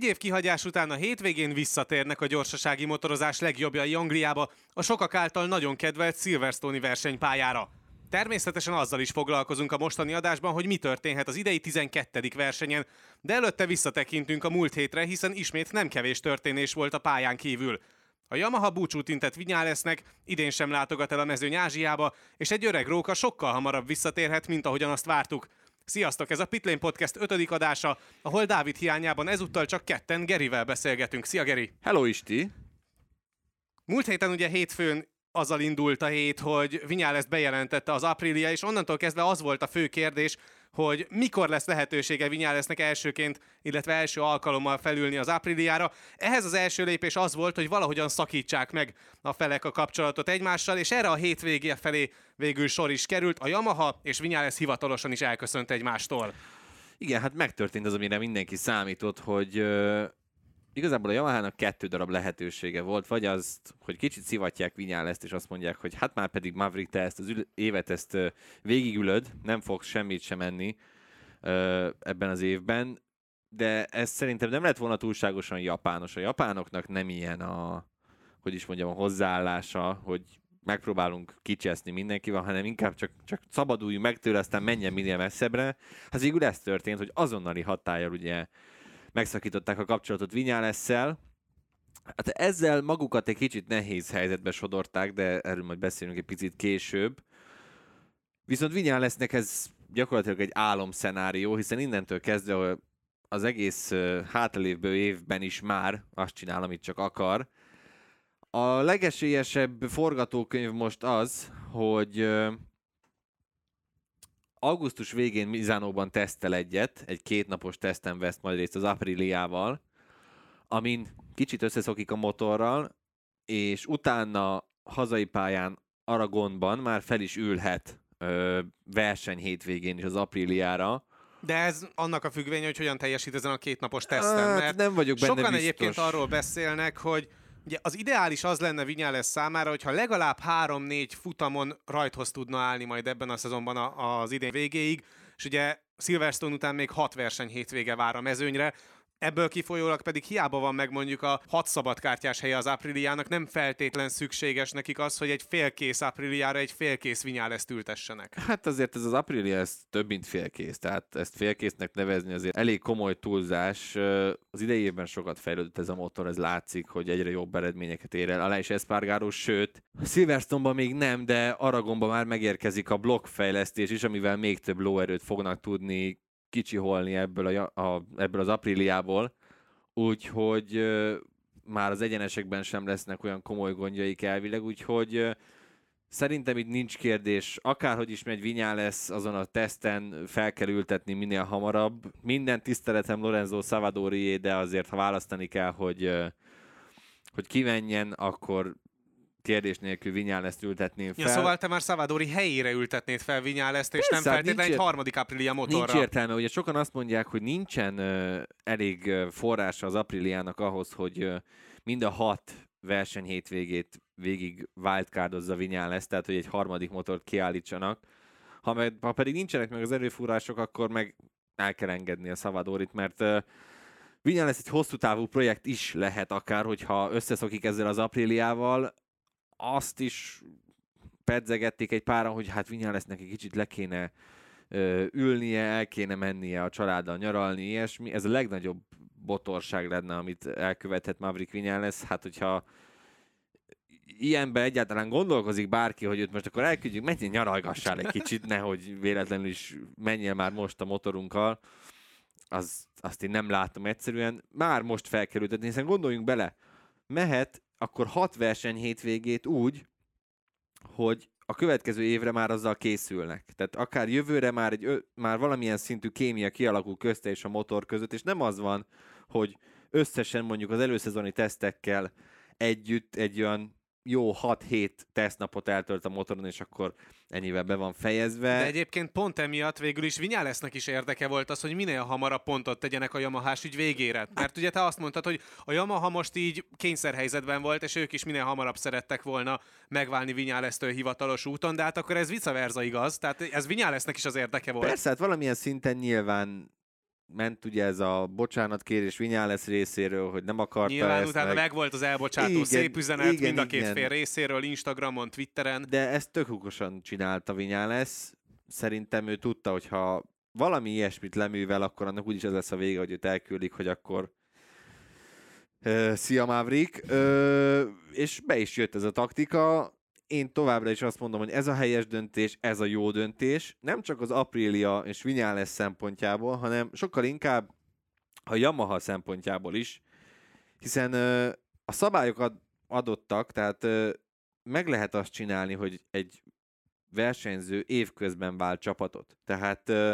Egy év kihagyás után a hétvégén visszatérnek a gyorsasági motorozás legjobbjai Angliába, a sokak által nagyon kedvelt Silverstone-i versenypályára. Természetesen azzal is foglalkozunk a mostani adásban, hogy mi történhet az idei 12. versenyen, de előtte visszatekintünk a múlt hétre, hiszen ismét nem kevés történés volt a pályán kívül. A Yamaha búcsút intett Vinyálesznek, idén sem látogat el a mezőny Ázsiába, és egy öreg róka sokkal hamarabb visszatérhet, mint ahogyan azt vártuk. Sziasztok, ez a Pitlane Podcast ötödik adása, ahol Dávid hiányában ezúttal csak ketten Gerivel beszélgetünk. Szia Geri! Hello Isti! Múlt héten ugye hétfőn azzal indult a hét, hogy Vinyales bejelentette az Aprilia, és onnantól kezdve az volt a fő kérdés, hogy mikor lesz lehetősége Vinyálesznek elsőként, illetve első alkalommal felülni az Apriliára. Ehhez az első lépés az volt, hogy valahogyan szakítsák meg a felek a kapcsolatot egymással, és erre a hétvégé felé végül sor is került. A Yamaha és Vinyales hivatalosan is elköszönt egymástól. Igen, hát megtörtént az, amire mindenki számított, hogy igazából a Yamaha-nak kettő darab lehetősége volt, vagy az, hogy kicsit szivatják Vinyál ezt, és azt mondják, hogy hát már pedig Maverick, te ezt az évet ezt végigülöd, nem fogsz semmit sem enni ebben az évben, de ez szerintem nem lett volna túlságosan japános. A japánoknak nem ilyen a, hogy is mondjam, a hozzáállása, hogy megpróbálunk kicseszni mindenkivel, hanem inkább csak, csak szabaduljunk meg tőle, aztán menjen minél messzebbre. Hát végül ez történt, hogy azonnali hatállyal ugye megszakították a kapcsolatot Vinyálesszel. Hát ezzel magukat egy kicsit nehéz helyzetbe sodorták, de erről majd beszélünk egy picit később. Viszont Vinyálesznek ez gyakorlatilag egy álomszenárió, hiszen innentől kezdve az egész hátralévő évben is már azt csinál, amit csak akar. A legesélyesebb forgatókönyv most az, hogy augusztus végén Mizánóban tesztel egyet, egy kétnapos teszten vesz majd részt az Apriliával, amin kicsit összeszokik a motorral, és utána hazai pályán Aragonban már fel is ülhet ö, verseny hétvégén is az Apriliára. De ez annak a függvény, hogy hogyan teljesít ezen a kétnapos teszten, hát, mert nem vagyok benne sokan biztos. egyébként arról beszélnek, hogy Ugye az ideális az lenne Vinyales számára, hogyha legalább 3-4 futamon rajthoz tudna állni majd ebben a szezonban az idén végéig, és ugye Silverstone után még 6 verseny hétvége vár a mezőnyre, Ebből kifolyólag pedig hiába van meg mondjuk a hat szabadkártyás helye az Apriliának, nem feltétlen szükséges nekik az, hogy egy félkész Apriliára egy félkész ezt ültessenek. Hát azért ez az Aprilia ez több, mint félkész, tehát ezt félkésznek nevezni azért elég komoly túlzás. Az idejében sokat fejlődött ez a motor, ez látszik, hogy egyre jobb eredményeket ér el. Alá is Espargaró, sőt, Silverstone-ban még nem, de Aragonban már megérkezik a blokkfejlesztés is, amivel még több lóerőt fognak tudni kicsiholni ebből, a, a, ebből az apríliából, úgyhogy uh, már az egyenesekben sem lesznek olyan komoly gondjaik elvileg, úgyhogy uh, szerintem itt nincs kérdés, akárhogy is megy Vinyá lesz, azon a teszten fel kell ültetni minél hamarabb. Minden tiszteletem Lorenzo Savadorié, de azért ha választani kell, hogy, hogy kimenjen, akkor kérdés nélkül Vinyáleszt ültetném fel. Ja, szóval te már Szavadori helyére ültetnéd fel Vinyáleszt, és Persze, nem hát feltétlenül egy harmadik Aprilia motorra. Nincs értelme, ugye sokan azt mondják, hogy nincsen uh, elég uh, forrása az Apriliának ahhoz, hogy uh, mind a hat verseny hétvégét végig wildcardozza Vinyáleszt, tehát hogy egy harmadik motort kiállítsanak. Ha, meg, ha pedig nincsenek meg az erőfúrások, akkor meg el kell engedni a Szavadorit, mert uh, Vinyales egy hosszú távú projekt is lehet akár, hogyha összeszokik ezzel az Apriliával, azt is pedzegették egy páran, hogy hát Vinyálesznek egy kicsit le kéne ö, ülnie, el kéne mennie a családdal nyaralni, ilyesmi. Ez a legnagyobb botorság lenne, amit elkövethet Maverick Vinyales. Hát, hogyha ilyenben egyáltalán gondolkozik bárki, hogy őt most akkor elküldjük, menjél nyaralgassál egy kicsit, nehogy véletlenül is menjél már most a motorunkkal. Az, azt én nem látom egyszerűen. Már most felkerültetni, hiszen gondoljunk bele, mehet akkor hat verseny hétvégét úgy, hogy a következő évre már azzal készülnek. Tehát akár jövőre már, egy, már valamilyen szintű kémia kialakul közte és a motor között, és nem az van, hogy összesen mondjuk az előszezoni tesztekkel együtt egy olyan jó 6-7 tesztnapot eltölt a motoron, és akkor ennyivel be van fejezve. De egyébként pont emiatt végül is Vinyálesznek is érdeke volt az, hogy minél hamarabb pontot tegyenek a Yamahás ügy végére. Mert ugye te azt mondtad, hogy a Yamaha most így kényszerhelyzetben volt, és ők is minél hamarabb szerettek volna megválni Vinyálesztől hivatalos úton, de hát akkor ez vice versa igaz, tehát ez Vinyálesznek is az érdeke volt. Persze, hát valamilyen szinten nyilván ment ugye ez a bocsánatkérés Vinyales részéről, hogy nem akarta Nyilván ezt utána meg. meg volt az elbocsátó Igen, szép üzenet igen, mind a két igen. fél részéről, Instagramon, Twitteren. De ezt tök okosan csinálta Vinyales. Szerintem ő tudta, hogy ha valami ilyesmit leművel, akkor annak úgyis ez lesz a vége, hogy őt elküldik, hogy akkor szia Maverick. Uh, és be is jött ez a taktika. Én továbbra is azt mondom, hogy ez a helyes döntés, ez a jó döntés. Nem csak az Aprilia és Vinyales szempontjából, hanem sokkal inkább a Yamaha szempontjából is, hiszen uh, a szabályokat adottak, tehát uh, meg lehet azt csinálni, hogy egy versenyző évközben vált csapatot. Tehát uh,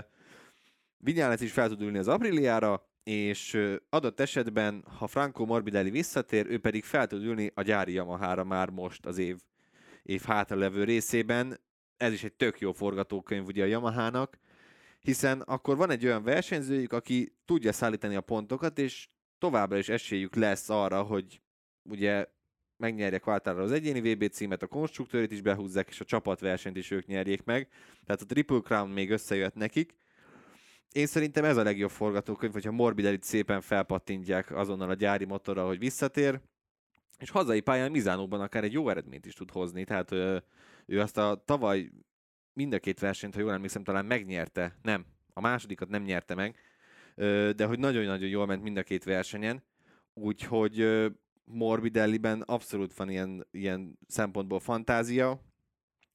Vinyales is fel tud ülni az Apriliára, és adott esetben, ha Franco Morbidelli visszatér, ő pedig fel tud ülni a gyári Yamahára már most az év, év hátralevő részében. Ez is egy tök jó forgatókönyv ugye a Yamahának, hiszen akkor van egy olyan versenyzőjük, aki tudja szállítani a pontokat, és továbbra is esélyük lesz arra, hogy ugye megnyerjek Quartararo az egyéni VB címet, a konstruktőrit is behúzzák, és a csapatversenyt is ők nyerjék meg. Tehát a Triple Crown még összejött nekik. Én szerintem ez a legjobb forgatókönyv, hogyha Morbidellit szépen felpattintják azonnal a gyári motorra, hogy visszatér, és hazai pályán Mizánóban akár egy jó eredményt is tud hozni. Tehát ő, ő azt a tavaly mind a két versenyt, ha jól emlékszem, talán megnyerte. Nem, a másodikat nem nyerte meg, de hogy nagyon-nagyon jól ment mind a két versenyen. Úgyhogy Morbidelliben abszolút van ilyen, ilyen szempontból fantázia.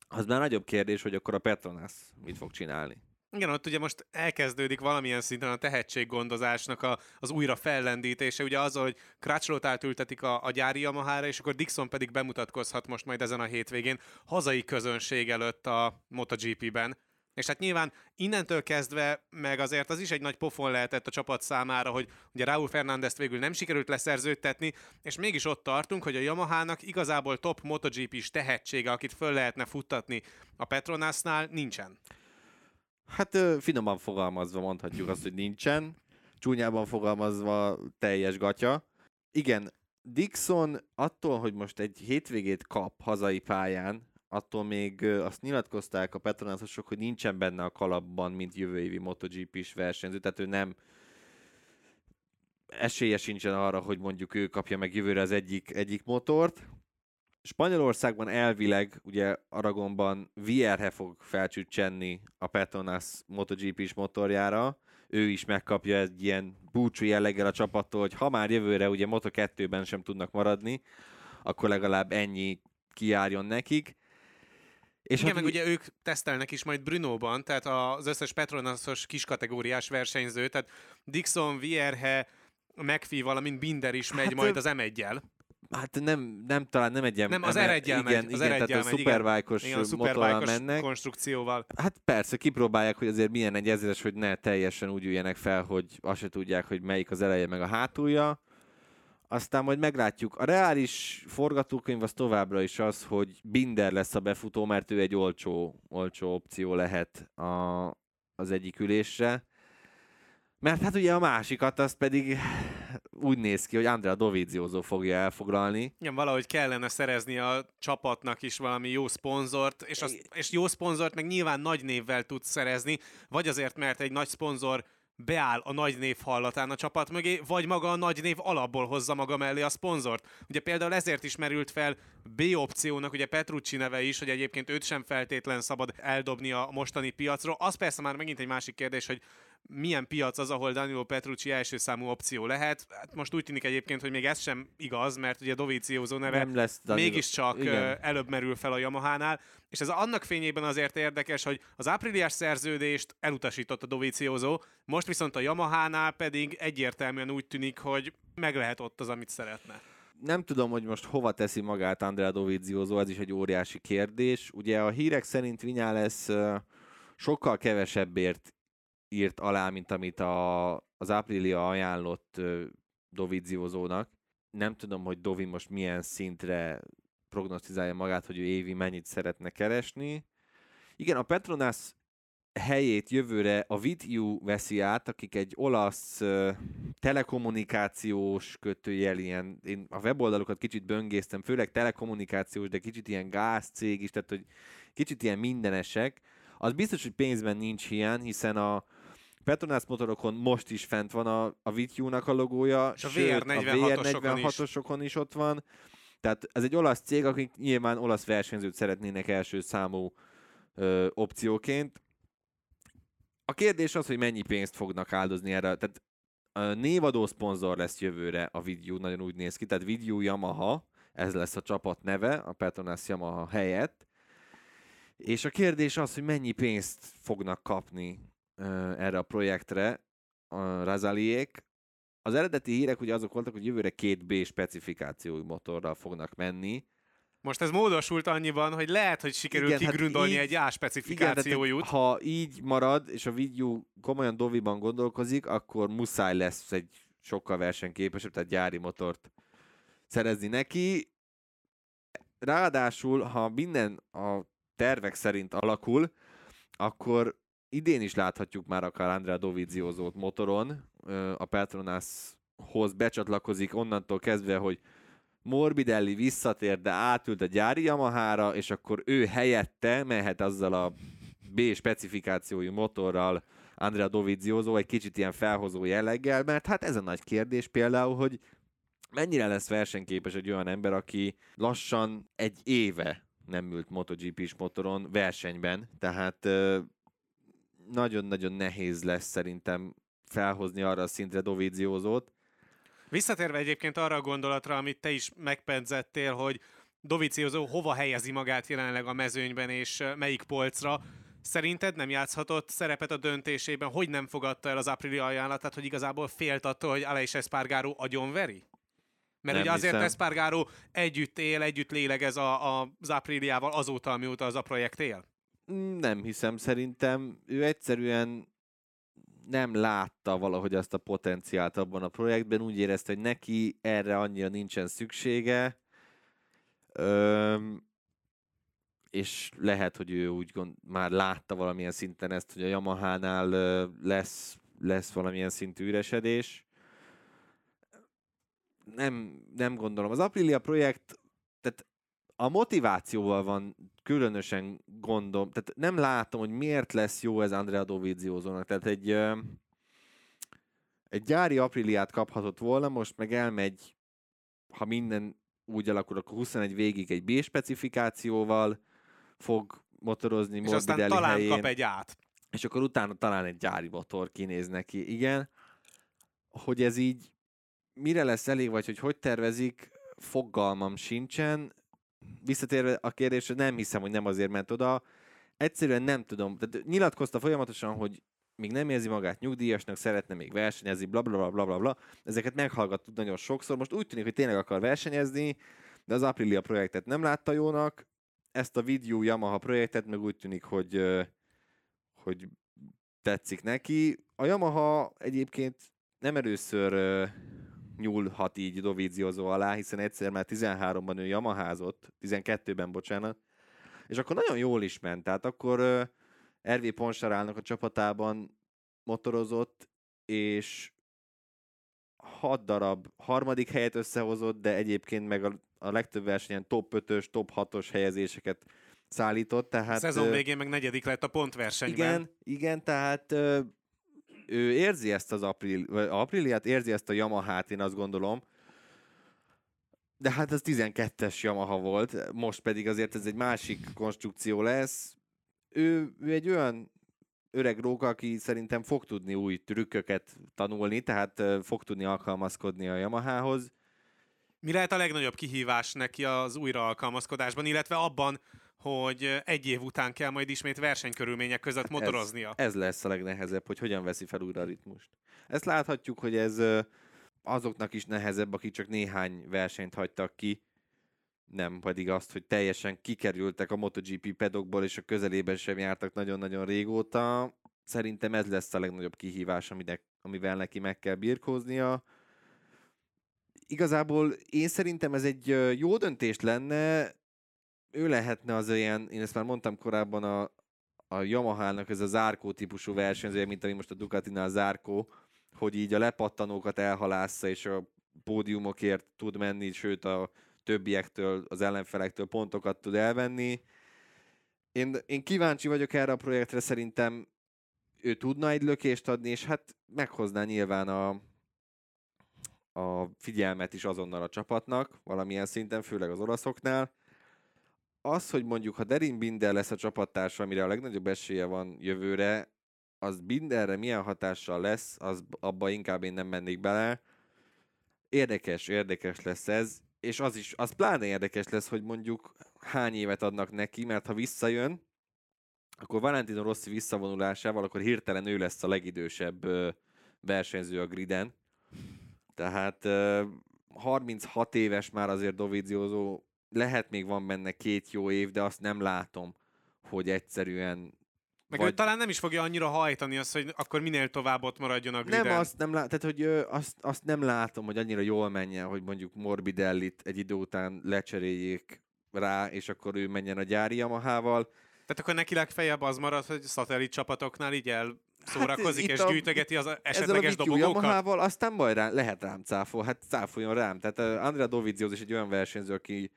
Az már nagyobb kérdés, hogy akkor a Petronas mit fog csinálni. Igen, ott ugye most elkezdődik valamilyen szinten a tehetséggondozásnak a, az újra fellendítése, ugye azzal, hogy Crutchlot átültetik a, a gyári Yamahára, és akkor Dixon pedig bemutatkozhat most majd ezen a hétvégén hazai közönség előtt a MotoGP-ben. És hát nyilván innentől kezdve, meg azért az is egy nagy pofon lehetett a csapat számára, hogy ugye Raúl Fernándezt végül nem sikerült leszerződtetni, és mégis ott tartunk, hogy a Yamahának igazából top MotoGP-s tehetsége, akit föl lehetne futtatni a Petronasnál, nincsen. Hát finoman fogalmazva mondhatjuk azt, hogy nincsen. Csúnyában fogalmazva teljes gatya. Igen, Dixon attól, hogy most egy hétvégét kap hazai pályán, attól még azt nyilatkozták a Petronasosok, hogy nincsen benne a kalapban, mint jövő évi MotoGP-s versenyző, tehát ő nem esélye sincsen arra, hogy mondjuk ő kapja meg jövőre az egyik, egyik motort. Spanyolországban elvileg, ugye Aragonban Vierhe fog felcsücsenni a Petronas MotoGP-s motorjára, ő is megkapja egy ilyen búcsú jelleggel a csapattól, hogy ha már jövőre ugye Moto2-ben sem tudnak maradni, akkor legalább ennyi kijárjon nekik. És Igen, meg ugye ők tesztelnek is majd Brunóban, tehát az összes Petronasos kiskategóriás versenyző, tehát Dixon, Vierhe, McPhee, valamint Binder is megy Hát, majd az M1-jel. Hát nem, nem talán nem egy ilyen... Nem, az R1-jel igen, az igen, tehát R1-jel a megy, a motorral szuperbike mennek. konstrukcióval. Hát persze, kipróbálják, hogy azért milyen egy ezeres, hogy ne teljesen úgy üljenek fel, hogy azt se tudják, hogy melyik az eleje meg a hátulja. Aztán majd meglátjuk. A reális forgatókönyv az továbbra is az, hogy Binder lesz a befutó, mert ő egy olcsó, olcsó opció lehet a, az egyik ülésre. Mert hát ugye a másikat, az pedig úgy néz ki, hogy Andrea Dovizioso fogja elfoglalni. Igen, valahogy kellene szerezni a csapatnak is valami jó szponzort, és, az, és jó szponzort meg nyilván nagy névvel tudsz szerezni, vagy azért, mert egy nagy szponzor beáll a nagy név hallatán a csapat mögé, vagy maga a nagy név alapból hozza maga mellé a szponzort. Ugye például ezért is merült fel B opciónak, ugye Petrucci neve is, hogy egyébként őt sem feltétlen szabad eldobni a mostani piacról. Az persze már megint egy másik kérdés, hogy milyen piac az, ahol Danilo Petrucci első számú opció lehet. Hát most úgy tűnik egyébként, hogy még ez sem igaz, mert ugye Dovizioso neve Nem lesz Danilo- mégiscsak Igen. előbb merül fel a Yamahánál, és ez annak fényében azért érdekes, hogy az ápriliás szerződést elutasította Dovizioso, most viszont a Yamahánál pedig egyértelműen úgy tűnik, hogy meg lehet ott az, amit szeretne. nem tudom, hogy most hova teszi magát Andrea Dovizioso, ez is egy óriási kérdés. Ugye a hírek szerint Vinyales ö, sokkal kevesebbért írt alá, mint amit a, az Aprilia ajánlott ö, Doviziozónak. Nem tudom, hogy Dovi most milyen szintre prognosztizálja magát, hogy ő évi mennyit szeretne keresni. Igen, a Petronas helyét jövőre a Vitiu veszi át, akik egy olasz ö, telekommunikációs kötőjel, ilyen, én a weboldalukat kicsit böngésztem, főleg telekommunikációs, de kicsit ilyen gázcég is, tehát hogy kicsit ilyen mindenesek. Az biztos, hogy pénzben nincs hiány, hiszen a Petronas motorokon most is fent van a, a Vityúnak a logója, És a sőt, VR46-osokon is. VR46-osokon is ott van. Tehát ez egy olasz cég, akik nyilván olasz versenyzőt szeretnének első számú ö, opcióként. A kérdés az, hogy mennyi pénzt fognak áldozni erre. Tehát a névadó szponzor lesz jövőre a Vidyu, nagyon úgy néz ki. Tehát Vidyu Yamaha, ez lesz a csapat neve, a Petronas Yamaha helyett. És a kérdés az, hogy mennyi pénzt fognak kapni erre a projektre a Razaliék. Az eredeti hírek ugye azok voltak, hogy jövőre két B specifikációi motorral fognak menni. Most ez módosult annyiban, hogy lehet, hogy sikerül Igen, hát kigrundolni így- egy A specifikációjút. ha így marad, és a Vidyu komolyan Doviban gondolkozik, akkor muszáj lesz egy sokkal versenyképesebb, tehát gyári motort szerezni neki. Ráadásul, ha minden a tervek szerint alakul, akkor idén is láthatjuk már akár Andrea Dovizioso-t motoron, a Petronashoz becsatlakozik onnantól kezdve, hogy Morbidelli visszatér, de átült a gyári Yamahára, és akkor ő helyette mehet azzal a B specifikációjú motorral Andrea Dovizioso egy kicsit ilyen felhozó jelleggel, mert hát ez a nagy kérdés például, hogy mennyire lesz versenyképes egy olyan ember, aki lassan egy éve nem ült MotoGP-s motoron versenyben, tehát nagyon-nagyon nehéz lesz szerintem felhozni arra a szintre Doviziózót. Visszatérve egyébként arra a gondolatra, amit te is megpedzettél, hogy Dovizioso hova helyezi magát jelenleg a mezőnyben, és melyik polcra, Szerinted nem játszhatott szerepet a döntésében, hogy nem fogadta el az aprili ajánlatát, hogy igazából félt attól, hogy Aleix Espargaró agyonveri? Mert Nem ugye azért hiszem. Espargaró együtt él, együtt lélegez a, a, az apriliával azóta, amióta az a projekt él. Nem hiszem, szerintem ő egyszerűen nem látta valahogy azt a potenciált abban a projektben, úgy érezte, hogy neki erre annyira nincsen szüksége, Öm, és lehet, hogy ő úgy gond, már látta valamilyen szinten ezt, hogy a Yamaha-nál lesz, lesz valamilyen szintű üresedés. Nem, nem gondolom. Az Aprilia projekt, tehát a motivációval van különösen gondom, tehát nem látom, hogy miért lesz jó ez Andrea Dovizioso-nak. Tehát egy, egy gyári Apriliát kaphatott volna, most meg elmegy, ha minden úgy alakul, akkor 21 végig egy B specifikációval fog motorozni És aztán talán helyén, kap egy át. és akkor utána talán egy gyári motor kinéz neki. Igen, hogy ez így mire lesz elég, vagy hogy hogy tervezik, fogalmam sincsen. Visszatérve a kérdésre, nem hiszem, hogy nem azért ment oda. Egyszerűen nem tudom. Tehát nyilatkozta folyamatosan, hogy még nem érzi magát nyugdíjasnak, szeretne még versenyezni, bla bla bla bla bla. Ezeket meghallgattuk nagyon sokszor. Most úgy tűnik, hogy tényleg akar versenyezni, de az Aprilia projektet nem látta jónak. Ezt a Vidyu Yamaha projektet meg úgy tűnik, hogy, hogy tetszik neki. A Yamaha egyébként nem először nyúlhat így Dovizioso alá, hiszen egyszer már 13-ban ő Yamaházott, 12-ben, bocsánat, és akkor nagyon jól is ment. Tehát akkor ö, RV Ponsarálnak a csapatában motorozott, és hat darab harmadik helyet összehozott, de egyébként meg a, a legtöbb versenyen top 5-ös, top 6-os helyezéseket szállított. Tehát, Hát, Szezon végén meg negyedik lett a pontversenyben. igen, igen, tehát ő érzi ezt az april, vagy Apriliát, érzi ezt a Yamahát, én azt gondolom. De hát ez 12-es Yamaha volt, most pedig azért ez egy másik konstrukció lesz. Ő, ő egy olyan öreg róka, aki szerintem fog tudni új trükköket tanulni, tehát fog tudni alkalmazkodni a Yamahához. Mi lehet a legnagyobb kihívás neki az újraalkalmazkodásban, illetve abban, hogy egy év után kell majd ismét versenykörülmények között motoroznia? Ez, ez lesz a legnehezebb, hogy hogyan veszi fel újra a ritmust. Ezt láthatjuk, hogy ez azoknak is nehezebb, akik csak néhány versenyt hagytak ki, nem pedig azt, hogy teljesen kikerültek a MotoGP pedokból, és a közelében sem jártak nagyon-nagyon régóta. Szerintem ez lesz a legnagyobb kihívás, aminek, amivel neki meg kell birkóznia. Igazából én szerintem ez egy jó döntés lenne, ő lehetne az olyan, én ezt már mondtam korábban, a, a Yamaha-nak ez a zárkó típusú versenyzője, mint ami most a Ducatinál zárkó, hogy így a lepattanókat elhalásza, és a pódiumokért tud menni, sőt a többiektől, az ellenfelektől pontokat tud elvenni. Én, én kíváncsi vagyok erre a projektre, szerintem ő tudna egy lökést adni, és hát meghozná nyilván a, a figyelmet is azonnal a csapatnak, valamilyen szinten, főleg az olaszoknál. Az, hogy mondjuk, ha Derin Binder lesz a csapattársa, amire a legnagyobb esélye van jövőre, az Binderre milyen hatással lesz, az abba inkább én nem mennék bele. Érdekes, érdekes lesz ez, és az is, az pláne érdekes lesz, hogy mondjuk hány évet adnak neki, mert ha visszajön, akkor Valentino Rossi visszavonulásával, akkor hirtelen ő lesz a legidősebb versenyző a griden. Tehát 36 éves már azért Dovizioso, lehet még van benne két jó év, de azt nem látom, hogy egyszerűen meg vagy... ő talán nem is fogja annyira hajtani azt, hogy akkor minél tovább ott maradjon a griden. Nem, azt nem, lá- tehát, hogy, ö, azt, azt nem látom, hogy annyira jól menjen, hogy mondjuk Morbidellit egy idő után lecseréljék rá, és akkor ő menjen a gyári Yamaha-val. Tehát akkor neki legfeljebb az marad, hogy szatellit csapatoknál így el szórakozik, hát és a, gyűjtögeti az esetleges ezzel a dobogókat. Yamaha-val aztán majd rá, lehet rám cáfol, hát cáfoljon rám. Tehát uh, Andrea Dovizioso is egy olyan versenyző, aki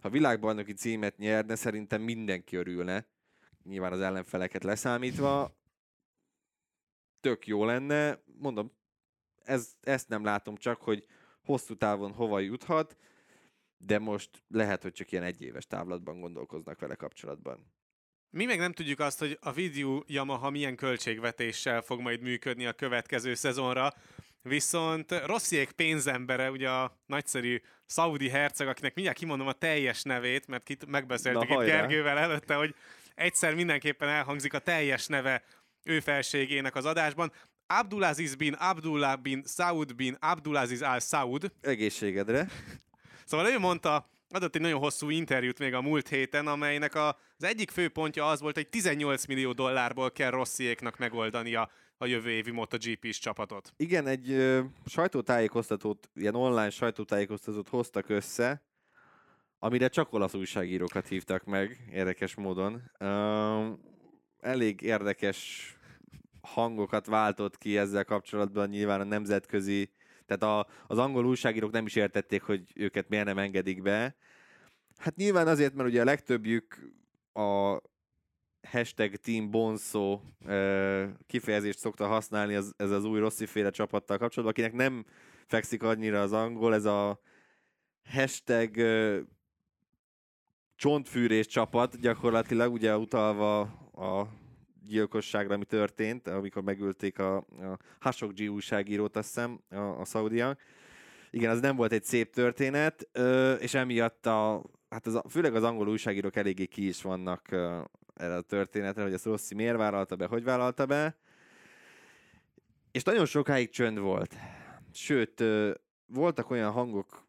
ha világbajnoki címet nyerne, szerintem mindenki örülne nyilván az ellenfeleket leszámítva, tök jó lenne. Mondom, ez, ezt nem látom csak, hogy hosszú távon hova juthat, de most lehet, hogy csak ilyen egyéves távlatban gondolkoznak vele kapcsolatban. Mi meg nem tudjuk azt, hogy a Video Yamaha milyen költségvetéssel fog majd működni a következő szezonra, viszont Rossziék pénzembere, ugye a nagyszerű Saudi herceg, akinek mindjárt kimondom a teljes nevét, mert kit megbeszéltük itt Gergővel előtte, hogy egyszer mindenképpen elhangzik a teljes neve ő felségének az adásban. Abdulaziz bin Abdullah bin Saud bin Abdulaziz al Saud. Egészségedre. Szóval ő mondta, adott egy nagyon hosszú interjút még a múlt héten, amelynek az egyik fő pontja az volt, hogy 18 millió dollárból kell Rossziéknak megoldania a jövő évi MotoGP-s csapatot. Igen, egy ö, sajtótájékoztatót, ilyen online sajtótájékoztatót hoztak össze, amire csak olasz újságírókat hívtak meg, érdekes módon. Uh, elég érdekes hangokat váltott ki ezzel kapcsolatban nyilván a nemzetközi, tehát a, az angol újságírók nem is értették, hogy őket miért nem engedik be. Hát nyilván azért, mert ugye a legtöbbjük a hashtag Team Bonso kifejezést szokta használni ez, ez az új Rossi féle csapattal kapcsolatban, akinek nem fekszik annyira az angol, ez a hashtag csontfűrés csapat, gyakorlatilag ugye utalva a gyilkosságra, ami történt, amikor megölték a, a Hashoggi újságírót, azt hiszem, a, a szaudiak. Igen, az nem volt egy szép történet, és emiatt a, hát az, főleg az angol újságírók eléggé ki is vannak erre a történetre, hogy ezt Rossi miért vállalta be, hogy vállalta be. És nagyon sokáig csönd volt. Sőt, voltak olyan hangok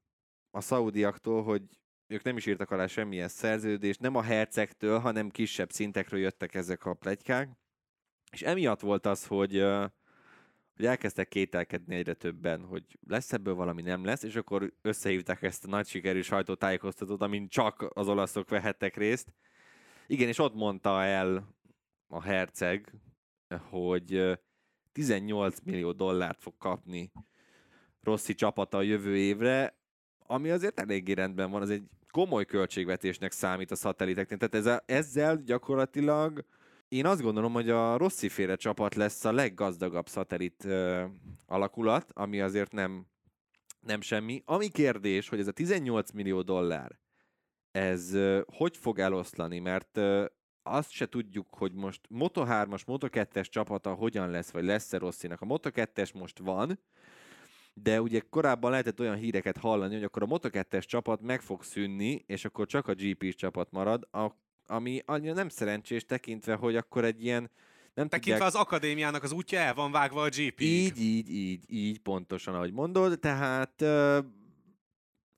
a szaudiaktól, hogy ők nem is írtak alá semmilyen szerződést, nem a hercegtől, hanem kisebb szintekről jöttek ezek a plegykák. És emiatt volt az, hogy, hogy elkezdtek kételkedni egyre többen, hogy lesz ebből valami, nem lesz, és akkor összehívták ezt a nagy sikerű sajtótájékoztatót, amin csak az olaszok vehettek részt. Igen, és ott mondta el a herceg, hogy 18 millió dollárt fog kapni Rossi csapata a jövő évre, ami azért eléggé rendben van, az egy komoly költségvetésnek számít a szateliteknél. Tehát ezzel, ezzel gyakorlatilag én azt gondolom, hogy a Rossi féle csapat lesz a leggazdagabb szatellit ö, alakulat, ami azért nem, nem semmi. Ami kérdés, hogy ez a 18 millió dollár, ez hogy fog eloszlani, mert azt se tudjuk, hogy most Moto3-as, Moto2-es csapata hogyan lesz, vagy lesz-e Rosszinak. A Moto2-es most van, de ugye korábban lehetett olyan híreket hallani, hogy akkor a Moto2-es csapat meg fog szűnni, és akkor csak a GP-s csapat marad, a, ami annyira nem szerencsés tekintve, hogy akkor egy ilyen nem Tekintve tudják... az akadémiának az útja el van vágva a gp Így, így, így, így, pontosan, ahogy mondod. Tehát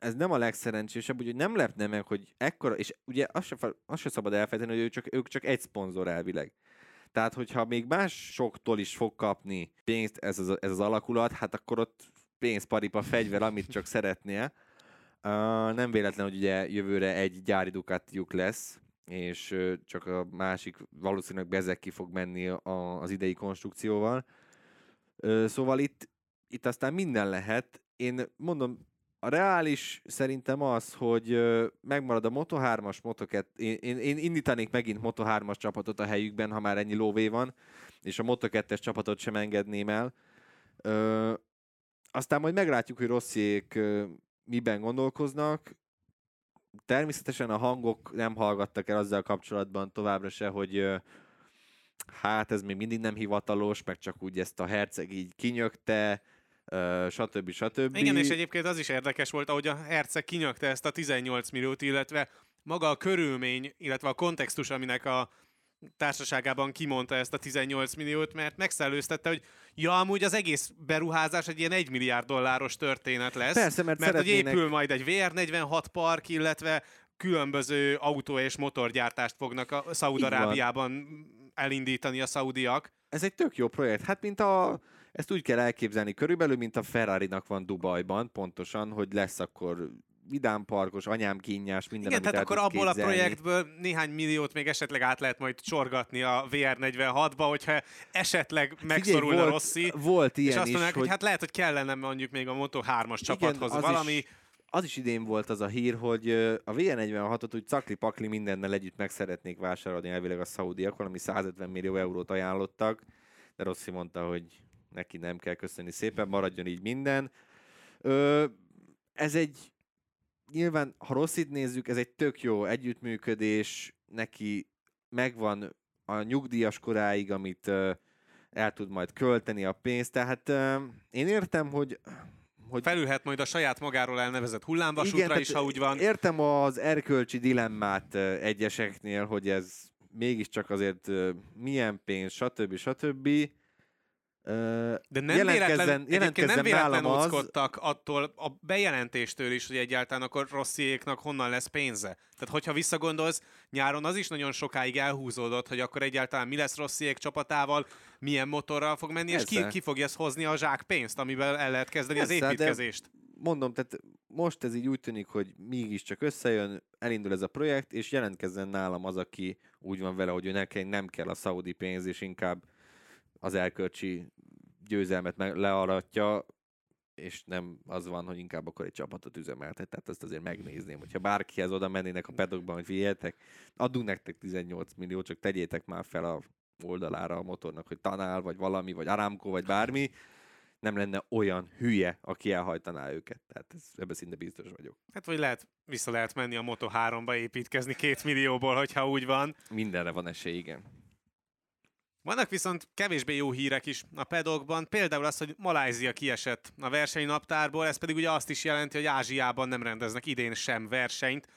ez nem a legszerencsésebb, úgyhogy nem lepne meg, hogy ekkora, és ugye azt se, azt se szabad elfelejteni, hogy ők csak, ők csak egy szponzor elvileg. Tehát, hogyha még másoktól is fog kapni pénzt ez az, ez az alakulat, hát akkor ott pénzparipa fegyver, amit csak szeretnél. Uh, nem véletlen, hogy ugye jövőre egy gyári Ducatiuk lesz, és uh, csak a másik valószínűleg bezek ki fog menni a, az idei konstrukcióval. Uh, szóval itt, itt aztán minden lehet. Én mondom, a reális szerintem az, hogy megmarad a Moto3-as, Moto2, én, én, én indítanék megint Moto3-as csapatot a helyükben, ha már ennyi lóvé van, és a Moto2-es csapatot sem engedném el. Ö, aztán majd meglátjuk, hogy Rossziék miben gondolkoznak. Természetesen a hangok nem hallgattak el azzal kapcsolatban továbbra se, hogy hát ez még mindig nem hivatalos, meg csak úgy ezt a herceg így kinyögte, stb. stb. Igen, és egyébként az is érdekes volt, ahogy a Herceg kinyögte ezt a 18 milliót, illetve maga a körülmény, illetve a kontextus, aminek a társaságában kimondta ezt a 18 milliót, mert megszellőztette, hogy ja, amúgy az egész beruházás egy ilyen 1 milliárd dolláros történet lesz. Persze, mert, mert szeretnének... hogy épül majd egy VR46 park, illetve különböző autó és motorgyártást fognak a Szaúd-Arábiában elindítani a szaudiak. Ez egy tök jó projekt. Hát, mint a ezt úgy kell elképzelni körülbelül, mint a Ferrari-nak van Dubajban, pontosan, hogy lesz akkor vidámparkos, anyám kínjás, minden, Igen, tehát akkor abból képzelni. a projektből néhány milliót még esetleg át lehet majd csorgatni a VR46-ba, hogyha esetleg megszorulna Figyelj, volt, Rossi. Volt ilyen és azt mondják, is, hogy, hogy hát lehet, hogy kellene mondjuk még a Moto3-as csapathoz az valami. Is, az is idén volt az a hír, hogy a VR46-ot úgy cakli-pakli mindennel együtt meg szeretnék vásárolni elvileg a szaudiak, valami 150 millió eurót ajánlottak, de Rossi mondta, hogy neki nem kell köszönni szépen, maradjon így minden. Ö, ez egy, nyilván, ha rosszit nézzük, ez egy tök jó együttműködés, neki megvan a nyugdíjas koráig, amit ö, el tud majd költeni a pénzt, tehát ö, én értem, hogy hogy felülhet majd a saját magáról elnevezett hullámvasútra Igen, is, ha úgy van. Értem az erkölcsi dilemmát egyeseknél, hogy ez mégiscsak azért milyen pénz, stb. stb. De nem jelentkezzen, jelentkezzen nem véletlen az... attól a bejelentéstől is, hogy egyáltalán akkor Rossziéknak honnan lesz pénze. Tehát hogyha visszagondolsz, nyáron az is nagyon sokáig elhúzódott, hogy akkor egyáltalán mi lesz Rossziék csapatával, milyen motorral fog menni, Persze. és ki, ki fogja ezt hozni a zsák pénzt, amivel el lehet kezdeni Persze, az építkezést. Mondom, tehát most ez így úgy tűnik, hogy mégiscsak összejön, elindul ez a projekt, és jelentkezzen nálam az, aki úgy van vele, hogy ő neki nem kell a szaudi pénz, és inkább az elkölcsi győzelmet learatja, és nem az van, hogy inkább akkor egy csapatot üzemeltet. Tehát ezt azért megnézném, hogyha bárkihez oda mennének a pedokban, hogy figyeljetek, adunk nektek 18 millió, csak tegyétek már fel a oldalára a motornak, hogy tanál, vagy valami, vagy Aramco, vagy bármi, nem lenne olyan hülye, aki elhajtaná őket. Tehát ez, ebben szinte biztos vagyok. Hát vagy lehet, vissza lehet menni a Moto3-ba építkezni két millióból, hogyha úgy van. Mindenre van esély, igen. Vannak viszont kevésbé jó hírek is a pedokban, például az, hogy Malázia kiesett a versenynaptárból, ez pedig ugye azt is jelenti, hogy Ázsiában nem rendeznek idén sem versenyt.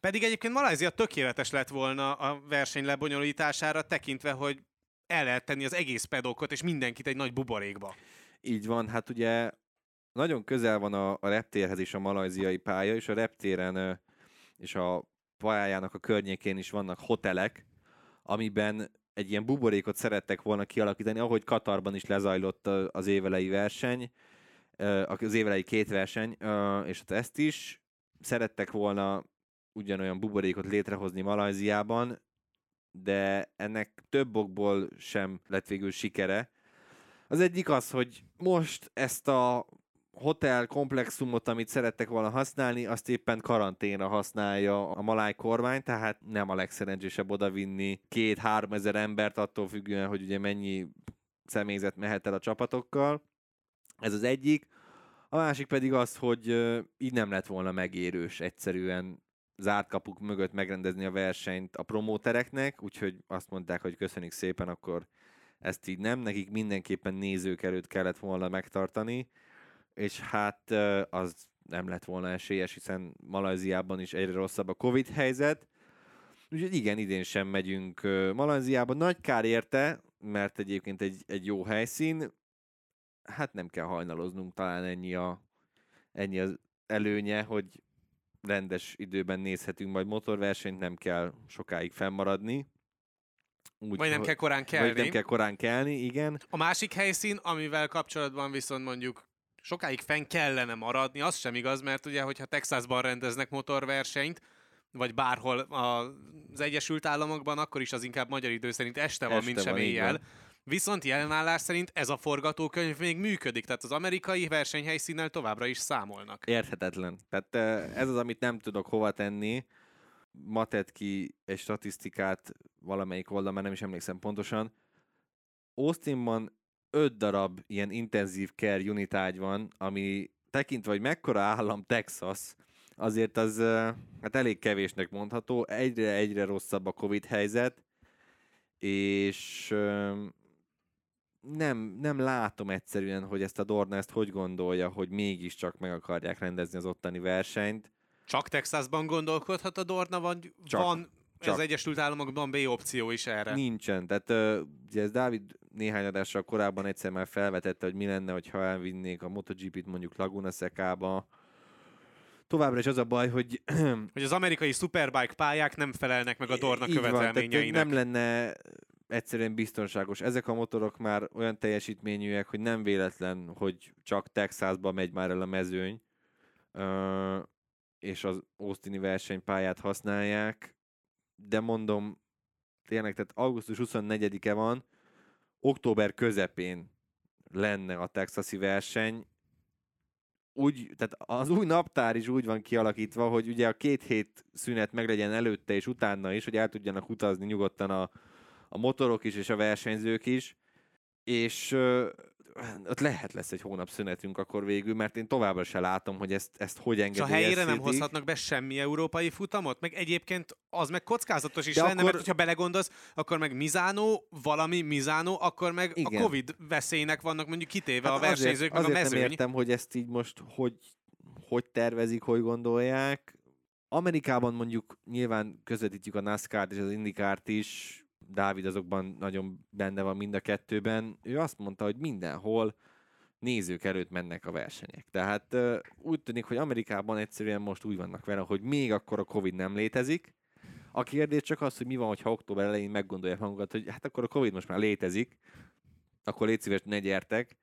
Pedig egyébként Malázia tökéletes lett volna a verseny lebonyolítására, tekintve, hogy el lehet tenni az egész pedokot és mindenkit egy nagy buborékba. Így van, hát ugye nagyon közel van a, a reptérhez is a malajziai pálya, és a reptéren és a pályájának a környékén is vannak hotelek, amiben egy ilyen buborékot szerettek volna kialakítani, ahogy Katarban is lezajlott az évelei verseny, az évelei két verseny, és hát ezt is szerettek volna ugyanolyan buborékot létrehozni Malajziában, de ennek több okból sem lett végül sikere. Az egyik az, hogy most ezt a hotel komplexumot, amit szerettek volna használni, azt éppen karanténra használja a maláj kormány, tehát nem a legszerencsésebb odavinni két-három ezer embert attól függően, hogy ugye mennyi személyzet mehet el a csapatokkal. Ez az egyik. A másik pedig az, hogy így nem lett volna megérős egyszerűen zárt kapuk mögött megrendezni a versenyt a promótereknek, úgyhogy azt mondták, hogy köszönjük szépen, akkor ezt így nem, nekik mindenképpen nézők előtt kellett volna megtartani, és hát az nem lett volna esélyes, hiszen Malajziában is egyre rosszabb a Covid helyzet. Úgyhogy igen, idén sem megyünk Malajziába. Nagy kár érte, mert egyébként egy, egy jó helyszín. Hát nem kell hajnaloznunk, talán ennyi, a, ennyi az előnye, hogy rendes időben nézhetünk majd motorversenyt, nem kell sokáig fennmaradni. Úgy, vagy nem kell korán kelni. Vagy nem kell korán kelni, igen. A másik helyszín, amivel kapcsolatban viszont mondjuk sokáig fenn kellene maradni, az sem igaz, mert ugye, hogyha Texasban rendeznek motorversenyt, vagy bárhol az Egyesült Államokban, akkor is az inkább magyar idő szerint este van, este mint sem van, éjjel. Viszont jelenállás szerint ez a forgatókönyv még működik, tehát az amerikai versenyhelyszínnel továbbra is számolnak. Érthetetlen. Tehát eh, ez az, amit nem tudok hova tenni. Ma tett ki egy statisztikát valamelyik oldal, már nem is emlékszem pontosan. Austinban öt darab ilyen intenzív care unit ágy van, ami tekintve, hogy mekkora állam Texas, azért az hát elég kevésnek mondható. Egyre-egyre rosszabb a Covid helyzet, és nem, nem látom egyszerűen, hogy ezt a Dorna ezt hogy gondolja, hogy mégiscsak meg akarják rendezni az ottani versenyt. Csak Texasban gondolkodhat a Dorna, vagy Csak. van Csak. az Egyesült Államokban B opció is erre? Nincsen. Tehát ugye ez Dávid néhány adással korábban egyszer már felvetette, hogy mi lenne, ha elvinnék a MotoGP-t mondjuk Laguna Seca-ba. Továbbra is az a baj, hogy Hogy az amerikai Superbike pályák nem felelnek meg a Dorna Így van, követelményeinek. nem lenne egyszerűen biztonságos. Ezek a motorok már olyan teljesítményűek, hogy nem véletlen, hogy csak Texasba megy már el a mezőny, és az Austini versenypályát használják, de mondom, tényleg, tehát augusztus 24-e van, október közepén lenne a texasi verseny, úgy, tehát az új naptár is úgy van kialakítva, hogy ugye a két hét szünet meglegyen előtte és utána is, hogy el tudjanak utazni nyugodtan a, a motorok is és a versenyzők is, és ott lehet lesz egy hónap szünetünk akkor végül, mert én továbbra se látom, hogy ezt, ezt hogy És a helyére nem hozhatnak be semmi európai futamot? Meg egyébként az meg kockázatos is De lenne, akkor- mert hogyha belegondolsz, akkor meg Mizánó, valami Mizánó, akkor meg Igen. a Covid veszélynek vannak mondjuk kitéve a Hát versenyzők, azért, meg a azért mezőny. nem értem, hogy ezt így most hogy, hogy tervezik, hogy gondolják. Amerikában mondjuk nyilván közvetítjük a NASCAR-t és az IndyCar-t is, Dávid azokban nagyon benne van mind a kettőben. Ő azt mondta, hogy mindenhol nézők előtt mennek a versenyek. Tehát úgy tűnik, hogy Amerikában egyszerűen most úgy vannak vele, hogy még akkor a Covid nem létezik. A kérdés csak az, hogy mi van, ha október elején meggondolják magukat, hogy hát akkor a Covid most már létezik, akkor légy szíves, ne gyertek.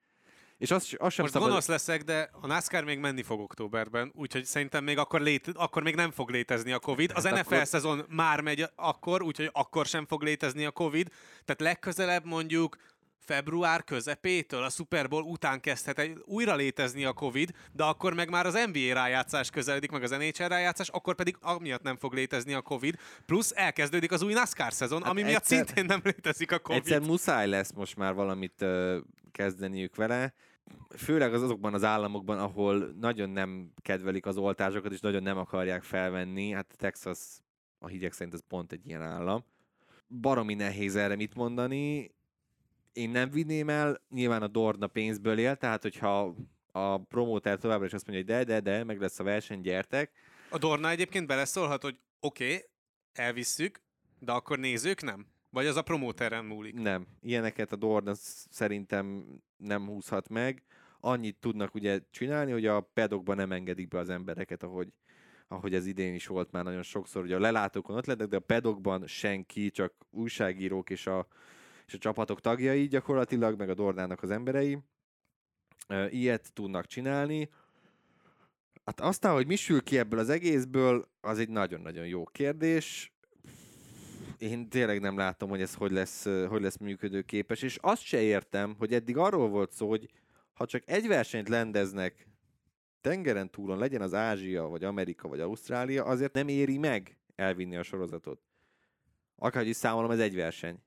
És azt, azt sem Most szabad... gonosz leszek, de a NASCAR még menni fog októberben, úgyhogy szerintem még akkor, lét, akkor még nem fog létezni a Covid. Az Hát NFL akkor- szezon már megy akkor, úgyhogy akkor sem fog létezni a Covid. Tehát legközelebb mondjuk február közepétől, a Super Bowl után kezdhet egy, újra létezni a Covid, de akkor meg már az NBA rájátszás közeledik, meg az NHL rájátszás, akkor pedig amiatt nem fog létezni a Covid, plusz elkezdődik az új NASCAR szezon, Hát ami miatt egyszer- szintén nem létezik a Covid. Egyszer muszáj lesz most már valamit ö, kezdeniük vele. Főleg az azokban az államokban, ahol nagyon nem kedvelik az oltásokat, és nagyon nem akarják felvenni. Hát Texas a hírek szerint ez pont egy ilyen állam. Baromi nehéz erre mit mondani. Én nem vinném el, nyilván a Dorna pénzből él, tehát hogyha a promóter továbbra is azt mondja, hogy de, de, de, meg lesz a verseny, gyertek. A Dorna egyébként beleszólhat, hogy oké, okay, elvisszük, de akkor nézők nem? Vagy az a promóteren múlik? Nem, ilyeneket a Dorna sz- szerintem nem húzhat meg. Annyit tudnak ugye csinálni, hogy a pedokban nem engedik be az embereket, ahogy, ahogy ez idén is volt már nagyon sokszor. Ugye a lelátókon ott lettek, de a pedokban senki, csak újságírók és a, és a csapatok tagjai gyakorlatilag, meg a Dornának az emberei. Ilyet tudnak csinálni. Hát aztán, hogy mi sül ki ebből az egészből, az egy nagyon-nagyon jó kérdés én tényleg nem látom, hogy ez hogy lesz, hogy lesz működőképes, és azt se értem, hogy eddig arról volt szó, hogy ha csak egy versenyt lendeznek tengeren túlon, legyen az Ázsia, vagy Amerika, vagy Ausztrália, azért nem éri meg elvinni a sorozatot. Akárhogy is számolom, ez egy verseny.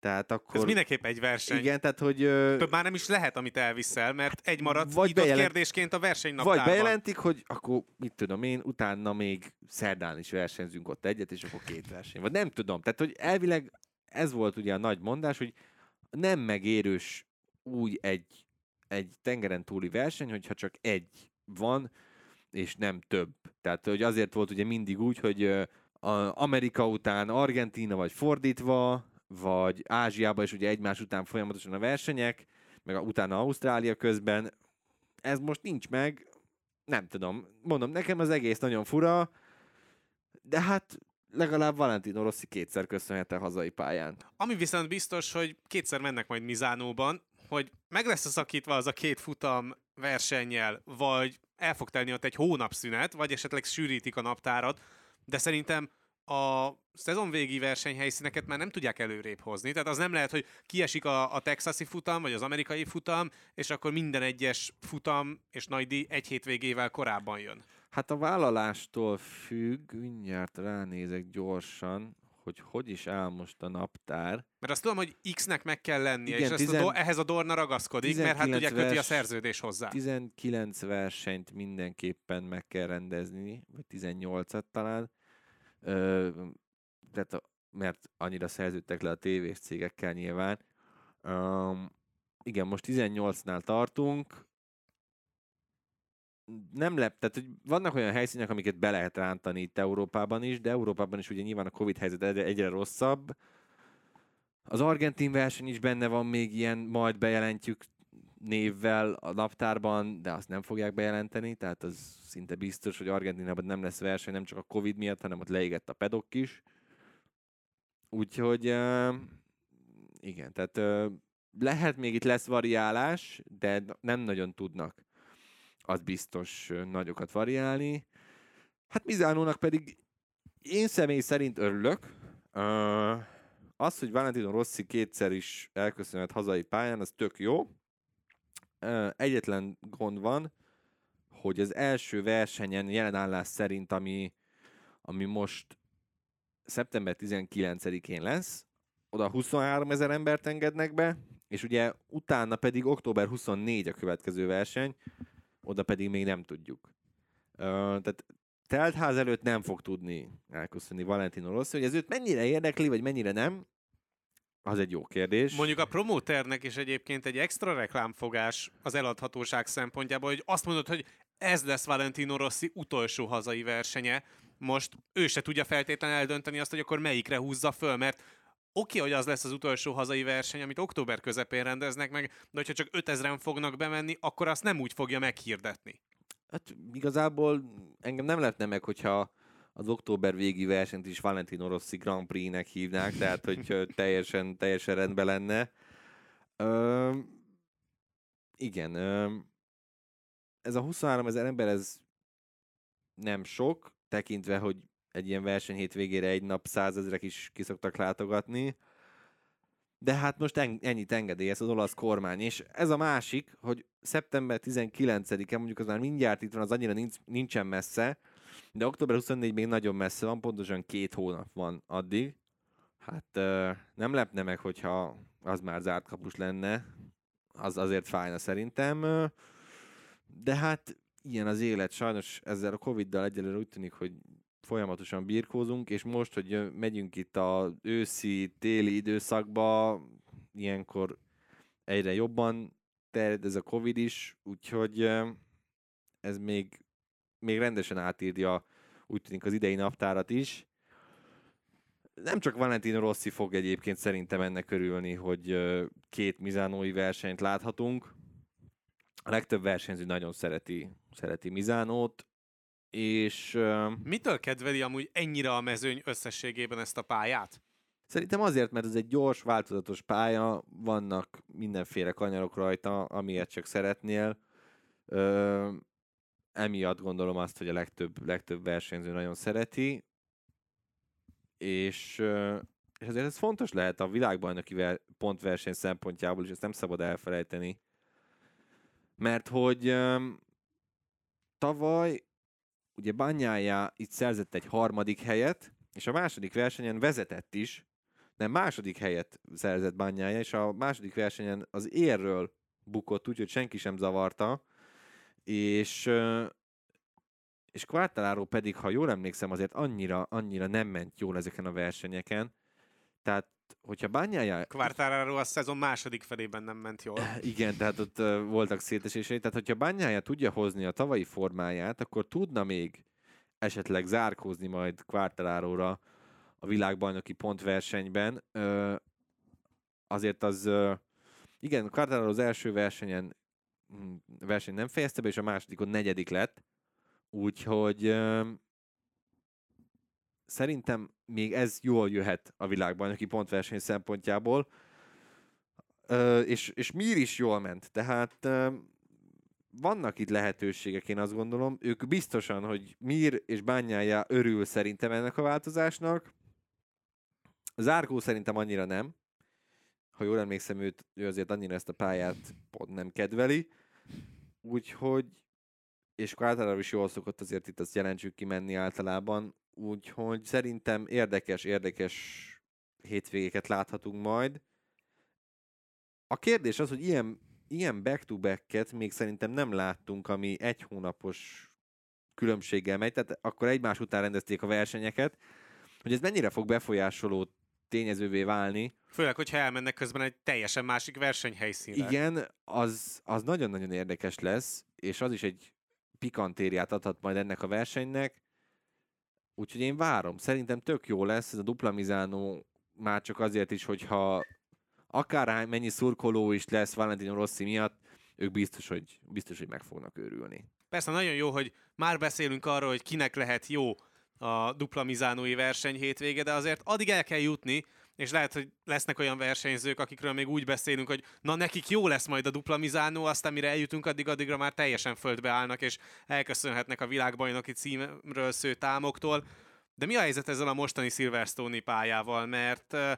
Tehát akkor... Ez mindenképp egy verseny. Igen, tehát hogy... ö, Több már nem is lehet, amit elviszel, mert egy maradt Vagy bejelent- kérdésként a versenynaptárban. Vagy bejelentik, hogy akkor mit tudom én, utána még szerdán is versenyzünk ott egyet, és akkor két verseny. Vagy nem tudom. Tehát, hogy elvileg ez volt ugye a nagy mondás, hogy nem megérős úgy egy, egy tengeren túli verseny, hogyha csak egy van, és nem több. Tehát, hogy azért volt ugye mindig úgy, hogy Amerika után Argentína, vagy fordítva, vagy Ázsiában is ugye egymás után folyamatosan a versenyek, meg a, utána Ausztrália közben. Ez most nincs meg, nem tudom. Mondom, nekem az egész nagyon fura, de hát legalább Valentino Rossi kétszer köszönhet a hazai pályán. Ami viszont biztos, hogy kétszer mennek majd Mizánóban, hogy meg lesz szakítva az a két futam versennyel, vagy el fog telni ott egy hónap szünet, vagy esetleg sűrítik a naptárat, de szerintem a szezonvégi versenyhelyszíneket már nem tudják előrébb hozni. Tehát az nem lehet, hogy kiesik a, a texasi futam, vagy az amerikai futam, és akkor minden egyes futam és nagy díj egy hétvégével korábban jön. Hát a vállalástól függ, mindjárt ránézek gyorsan, hogy hogy is áll most a naptár. Mert azt tudom, hogy X-nek meg kell lennie, Igen, és ezt tizen- a do- ehhez a Dorna ragaszkodik, mert hát 19 ugye köti a vers- szerződés hozzá. 19 versenyt mindenképpen meg kell rendezni, vagy 18-at talán. Ö, tehát mert annyira szerződtek le a tévés cégekkel nyilván. Um, igen, most 18-nál tartunk. Nem lep, tehát hogy vannak olyan helyszínek, amiket be lehet rántani itt Európában is, de Európában is ugye nyilván a Covid helyzet egyre, egyre rosszabb. Az argentin verseny is benne van még ilyen, majd bejelentjük névvel a naptárban, de azt nem fogják bejelenteni, tehát az szinte biztos, hogy Argentinában nem lesz verseny, nem csak a Covid miatt, hanem ott leégett a pedok is. Úgyhogy uh, igen, tehát uh, lehet még itt lesz variálás, de nem nagyon tudnak az biztos ö, nagyokat variálni. Hát Mizánónak pedig én személy szerint örülök. Az, hogy Valentino Rossi kétszer is elköszönhet hazai pályán, az tök jó. Egyetlen gond van, hogy az első versenyen jelen állás szerint, ami, ami most szeptember 19-én lesz, oda 23 ezer embert engednek be, és ugye utána pedig október 24 a következő verseny, oda pedig még nem tudjuk. Ö, tehát teltház előtt nem fog tudni elköszönni Valentino Rossi, hogy ez őt mennyire érdekli, vagy mennyire nem, az egy jó kérdés. Mondjuk a promóternek is egyébként egy extra reklámfogás az eladhatóság szempontjából, hogy azt mondod, hogy ez lesz Valentino Rossi utolsó hazai versenye. Most ő se tudja feltétlenül eldönteni azt, hogy akkor melyikre húzza föl, mert oké, hogy az lesz az utolsó hazai verseny, amit október közepén rendeznek meg, de hogyha csak 5000-en fognak bemenni, akkor azt nem úgy fogja meghirdetni. Hát igazából engem nem lepne meg, hogyha az október végi versenyt is Valentino Rossi Grand Prix-nek hívnák, tehát hogy teljesen, teljesen rendben lenne. Ö, igen, ö, ez a 23 ezer ember, ez nem sok, tekintve, hogy egy ilyen verseny hétvégére egy nap százezrek is kiszoktak látogatni. De hát most en- ennyit engedélyez az olasz kormány, és ez a másik, hogy szeptember 19-e, mondjuk az már mindjárt itt van, az annyira nincs, nincsen messze, de október 24 még nagyon messze van, pontosan két hónap van addig. Hát nem lepne meg, hogyha az már zárt kapus lenne, az azért fájna szerintem. De hát ilyen az élet, sajnos ezzel a Covid-dal egyelőre úgy tűnik, hogy folyamatosan birkózunk, és most, hogy megyünk itt a őszi, téli időszakba, ilyenkor egyre jobban terjed ez a Covid is, úgyhogy ez még, még rendesen átírja úgy tűnik az idei naptárat is. Nem csak Valentino Rossi fog egyébként szerintem ennek örülni, hogy két Mizánói versenyt láthatunk. A legtöbb versenyző nagyon szereti, szereti Mizánót, és Mitől kedveli amúgy ennyire a mezőny összességében ezt a pályát? Szerintem azért, mert ez egy gyors, változatos pálya, vannak mindenféle kanyarok rajta, amilyet csak szeretnél. Ö, emiatt gondolom azt, hogy a legtöbb, legtöbb versenyző nagyon szereti, és, és azért ez fontos lehet a világbajnoki ver, pontverseny szempontjából, és ezt nem szabad elfelejteni. Mert hogy tavaly ugye Banyája itt szerzett egy harmadik helyet, és a második versenyen vezetett is, nem második helyet szerzett Banyája, és a második versenyen az érről bukott, úgyhogy senki sem zavarta, és és Quartararo pedig, ha jól emlékszem, azért annyira, annyira nem ment jól ezeken a versenyeken. Tehát, hogyha Banyája Quartararo a szezon második felében nem ment jól. igen, tehát ott voltak szétesései. Tehát, hogyha Bányája tudja hozni a tavalyi formáját, akkor tudna még esetleg zárkózni majd Quartararo-ra a világbajnoki pontversenyben. Azért az, igen, Quartararo az első versenyen mm, verseny nem fejezte be, és a másodikon negyedik lett. Úgyhogy szerintem még ez jól jöhet a világbajnoki pontverseny szempontjából. Ö, és, és Mir is jól ment, tehát vannak itt lehetőségek, én azt gondolom. Ők biztosan, hogy Mir és Bányája örül szerintem ennek a változásnak. Zárkó szerintem annyira nem. Ha jól emlékszem, őt, ő azért annyira ezt a pályát pont nem kedveli. Úgyhogy, és akkor általában is jól szokott azért itt azt jelentsük kimenni általában. Úgyhogy szerintem érdekes, érdekes hétvégéket láthatunk majd. A kérdés az, hogy ilyen, ilyen back-to-back-et még szerintem nem láttunk, ami egy hónapos különbséggel megy, tehát akkor egymás után rendezték a versenyeket, hogy ez mennyire fog befolyásoló tényezővé válni. Főleg, hogyha elmennek közben egy teljesen másik versenyhelyszínre. Igen, az, az nagyon-nagyon érdekes lesz, és az is egy pikantériát adhat majd ennek a versenynek. Úgyhogy én várom. Szerintem tök jó lesz ez a dupla Mizánó már csak azért is, hogyha akárhány mennyi szurkoló is lesz Valentino Rossi miatt, ők biztos, hogy, biztos, hogy meg fognak őrülni. Persze nagyon jó, hogy már beszélünk arról, hogy kinek lehet jó a dupla mizánói verseny hétvége, de azért addig el kell jutni, és lehet, hogy lesznek olyan versenyzők, akikről még úgy beszélünk, hogy na nekik jó lesz majd a dupla mizánó, aztán mire eljutunk, addig addigra már teljesen földbe állnak, és elköszönhetnek a világbajnoki címről sző támoktól. De mi a helyzet ezzel a mostani Silverstone-i pályával? Mert uh,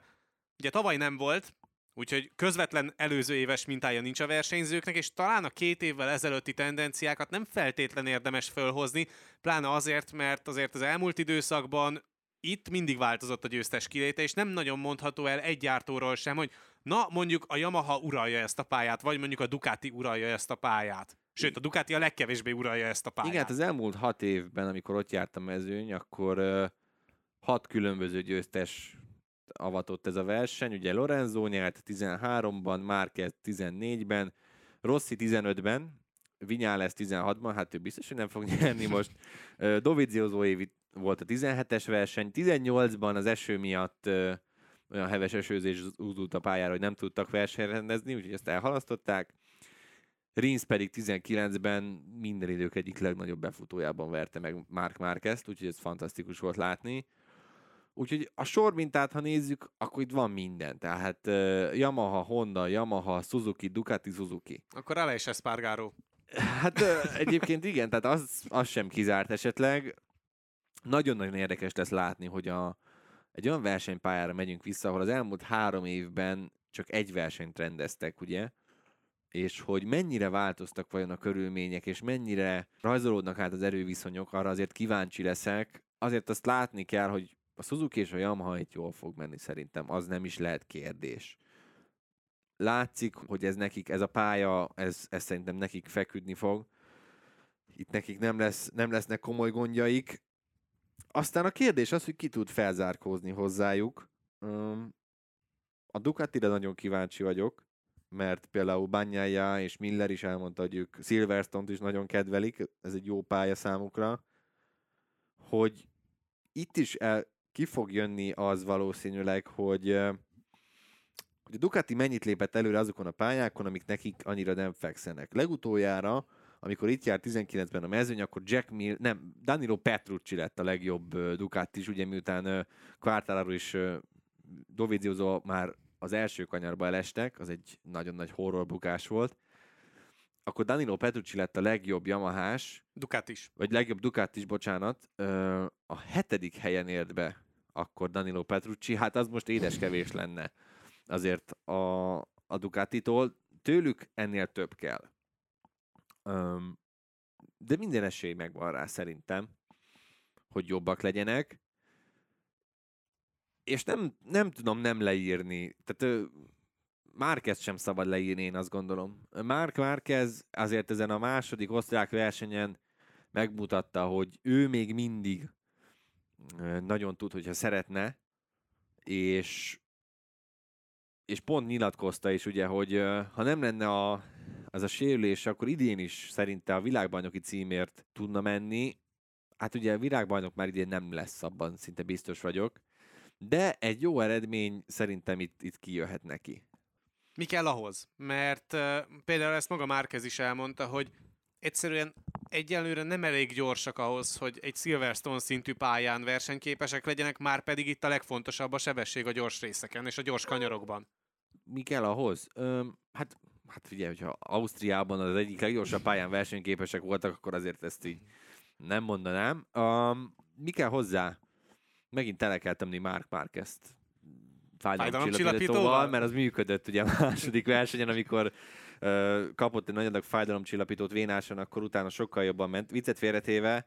ugye tavaly nem volt, úgyhogy közvetlen előző éves mintája nincs a versenyzőknek, és talán a két évvel ezelőtti tendenciákat nem feltétlen érdemes fölhozni, pláne azért, mert azért az elmúlt időszakban itt mindig változott a győztes kiléte, és nem nagyon mondható el egy gyártóról sem, hogy na, mondjuk a Yamaha uralja ezt a pályát, vagy mondjuk a Ducati uralja ezt a pályát. Sőt, a Ducati a legkevésbé uralja ezt a pályát. Igen, hát az elmúlt hat évben, amikor ott jártam mezőny, akkor uh, hat különböző győztes avatott ez a verseny. Ugye Lorenzo nyert 13-ban, Márquez 14-ben, Rossi 15-ben, Vinyales 16-ban, hát ő biztos, hogy nem fog nyerni most. Dovizioso évi volt a 17-es verseny, 18-ban az eső miatt uh, olyan heves esőzés úzult a pályára, hogy nem tudtak versenyrendezni, úgyhogy ezt elhalasztották. Rins pedig 19-ben minden idők egyik legnagyobb befutójában verte meg Mark Márquezt, úgyhogy ez fantasztikus volt látni. Úgyhogy a sormintát, ha nézzük, akkor itt van minden. Tehát uh, Yamaha, Honda, Yamaha, Suzuki, Ducati, Suzuki. Akkor ele is Espargaro. Hát uh, egyébként igen, tehát az, az sem kizárt esetleg. Nagyon-nagyon érdekes lesz látni, hogy a, egy olyan versenypályára megyünk vissza, ahol az elmúlt három évben csak egy versenyt rendeztek, ugye? és hogy mennyire változtak vajon a körülmények, és mennyire rajzolódnak át az erőviszonyok, arra azért kíváncsi leszek. Azért azt látni kell, hogy a Suzuki és a Yamaha itt jól fog menni szerintem, az nem is lehet kérdés. Látszik, hogy ez nekik, ez a pálya, ez, ez szerintem nekik feküdni fog. Itt nekik nem, lesz, nem lesznek komoly gondjaik. Aztán a kérdés az, hogy ki tud felzárkózni hozzájuk. A Ducatire nagyon kíváncsi vagyok mert például Banyája és Miller is elmondta, hogy ők Silverstone-t is nagyon kedvelik, ez egy jó pálya számukra, hogy itt is el, ki fog jönni az valószínűleg, hogy, hogy a Ducati mennyit lépett előre azokon a pályákon, amik nekik annyira nem fekszenek. Legutoljára, amikor itt járt 19-ben a mezőny, akkor Jack Mill, nem, Danilo Petrucci lett a legjobb Ducati is, ugye miután Quartararo és Dovizioso már az első kanyarba elestek, az egy nagyon nagy horrorbukás volt, akkor Danilo Petrucci lett a legjobb Yamahás. Ducatis. Vagy legjobb Ducatis, bocsánat. A hetedik helyen ért be akkor Danilo Petrucci. Hát az most édes kevés lenne azért a, a Ducatitól. Tőlük ennél több kell. De minden esély megvan rá szerintem, hogy jobbak legyenek és nem, nem tudom nem leírni. Tehát Márquez sem szabad leírni, én azt gondolom. Márk Márquez azért ezen a második osztrák versenyen megmutatta, hogy ő még mindig nagyon tud, hogyha szeretne, és, és pont nyilatkozta is ugye, hogy ha nem lenne a, az a sérülés, akkor idén is szerinte a világbajnoki címért tudna menni. Hát ugye a világbajnok már idén nem lesz, abban szinte biztos vagyok de egy jó eredmény szerintem itt, itt kijöhet neki. Mi kell ahhoz? Mert uh, például ezt maga Márkez is elmondta, hogy egyszerűen egyelőre nem elég gyorsak ahhoz, hogy egy Silverstone szintű pályán versenyképesek legyenek, már pedig itt a legfontosabb a sebesség a gyors részeken és a gyors kanyarokban. Mi kell ahhoz? Öm, hát hát figyelj, hogyha Ausztriában az egyik leggyorsabb pályán versenyképesek voltak, akkor azért ezt így nem mondanám. Um, mi kell hozzá? Megint tele kell tenni Mark Marquez-t fájdalomcsillapítóval, mert az működött ugye a második versenyen, amikor uh, kapott egy nagy adag fájdalomcsillapítót vénáson, akkor utána sokkal jobban ment. Viccet félretéve,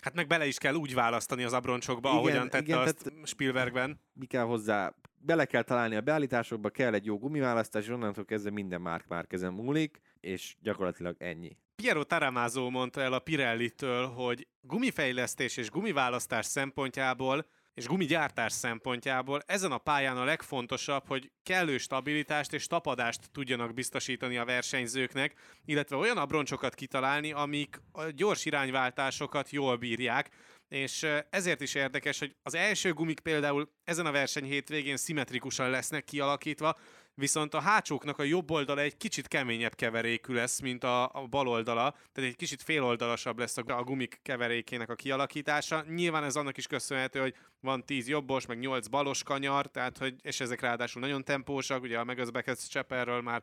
Hát meg bele is kell úgy választani az abroncsokba, igen, ahogyan tette igen, azt Spielbergben. Mi kell hozzá? Bele kell találni a beállításokba, kell egy jó gumiválasztás, és onnantól kezdve minden már már kezem múlik, és gyakorlatilag ennyi. Piero Taramázó mondta el a Pirelli-től, hogy gumifejlesztés és gumiválasztás szempontjából és gumigyártás szempontjából ezen a pályán a legfontosabb, hogy kellő stabilitást és tapadást tudjanak biztosítani a versenyzőknek, illetve olyan abroncsokat kitalálni, amik a gyors irányváltásokat jól bírják, és ezért is érdekes, hogy az első gumik például ezen a verseny hétvégén szimmetrikusan lesznek kialakítva, viszont a hátsóknak a jobb oldala egy kicsit keményebb keverékű lesz, mint a, a bal oldala, tehát egy kicsit féloldalasabb lesz a, a gumik keverékének a kialakítása. Nyilván ez annak is köszönhető, hogy van 10 jobbos, meg 8 balos kanyar, tehát hogy, és ezek ráadásul nagyon tempósak, ugye a Megazbeket Cseperről már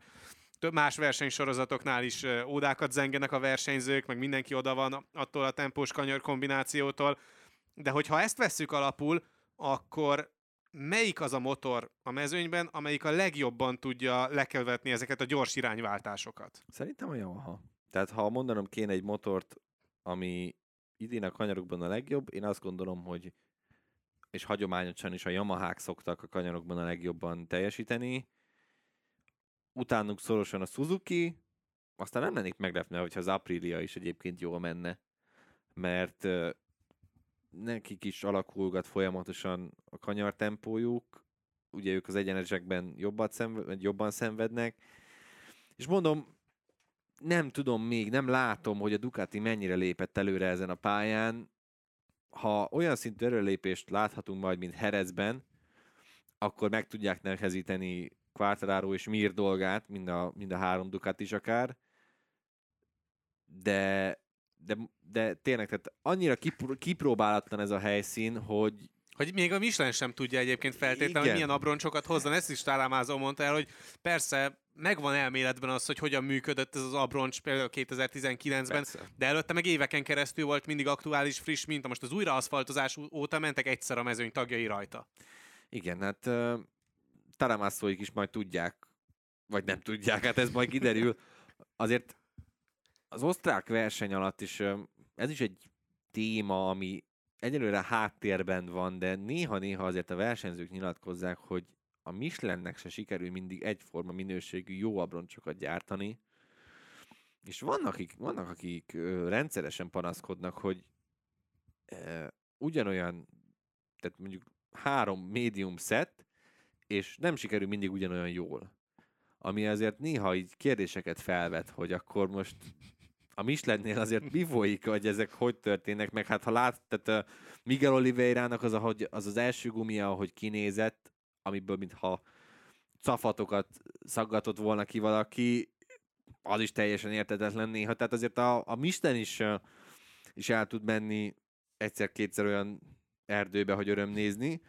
több más versenysorozatoknál is ódákat zengenek a versenyzők, meg mindenki oda van attól a tempós kanyar kombinációtól. De hogyha ezt vesszük alapul, akkor melyik az a motor a mezőnyben, amelyik a legjobban tudja lekövetni ezeket a gyors irányváltásokat? Szerintem a Yamaha. Tehát ha mondanom kéne egy motort, ami idén a kanyarokban a legjobb, én azt gondolom, hogy és hagyományosan is a Yamahák szoktak a kanyarokban a legjobban teljesíteni. Utánuk szorosan a Suzuki, aztán nem lennék meglepne, hogyha az Aprilia is egyébként jól menne, mert nekik is alakulgat folyamatosan a kanyar tempójuk, ugye ők az egyenesekben jobban, szenved, jobban szenvednek, és mondom, nem tudom még, nem látom, hogy a Ducati mennyire lépett előre ezen a pályán. Ha olyan szintű erőlépést láthatunk majd, mint Herezben, akkor meg tudják nehezíteni Quartararo és Mir dolgát, mind a, mind a három Ducati is akár, de de, de tényleg, tehát annyira kipr- kipróbálatlan ez a helyszín, hogy hogy még a Michelin sem tudja egyébként feltétlenül, hogy milyen abroncsokat hozzon. Ezt is Tálámázó mondta el, hogy persze megvan elméletben az, hogy hogyan működött ez az abroncs például 2019-ben, persze. de előtte meg éveken keresztül volt mindig aktuális, friss mint Most az újraaszfaltozás óta mentek egyszer a mezőny tagjai rajta. Igen, hát Taramászóik is majd tudják, vagy nem tudják, hát ez majd kiderül. Azért az osztrák verseny alatt is ez is egy téma, ami egyelőre háttérben van, de néha-néha azért a versenyzők nyilatkozzák, hogy a Michelinnek se sikerül mindig egyforma minőségű jó abroncsokat gyártani, és vannak, akik, vannak, akik rendszeresen panaszkodnak, hogy e, ugyanolyan, tehát mondjuk három médium set, és nem sikerül mindig ugyanolyan jól. Ami azért néha így kérdéseket felvet, hogy akkor most a Michelinnél azért mi folyik, hogy ezek hogy történnek, meg hát ha lát, tehát Miguel Oliveira-nak az, ahogy, az az első gumia, ahogy kinézett, amiből mintha cafatokat szaggatott volna ki valaki, az is teljesen értetetlen néha. Tehát azért a, a Michelin is, is el tud menni egyszer-kétszer olyan erdőbe, hogy öröm nézni,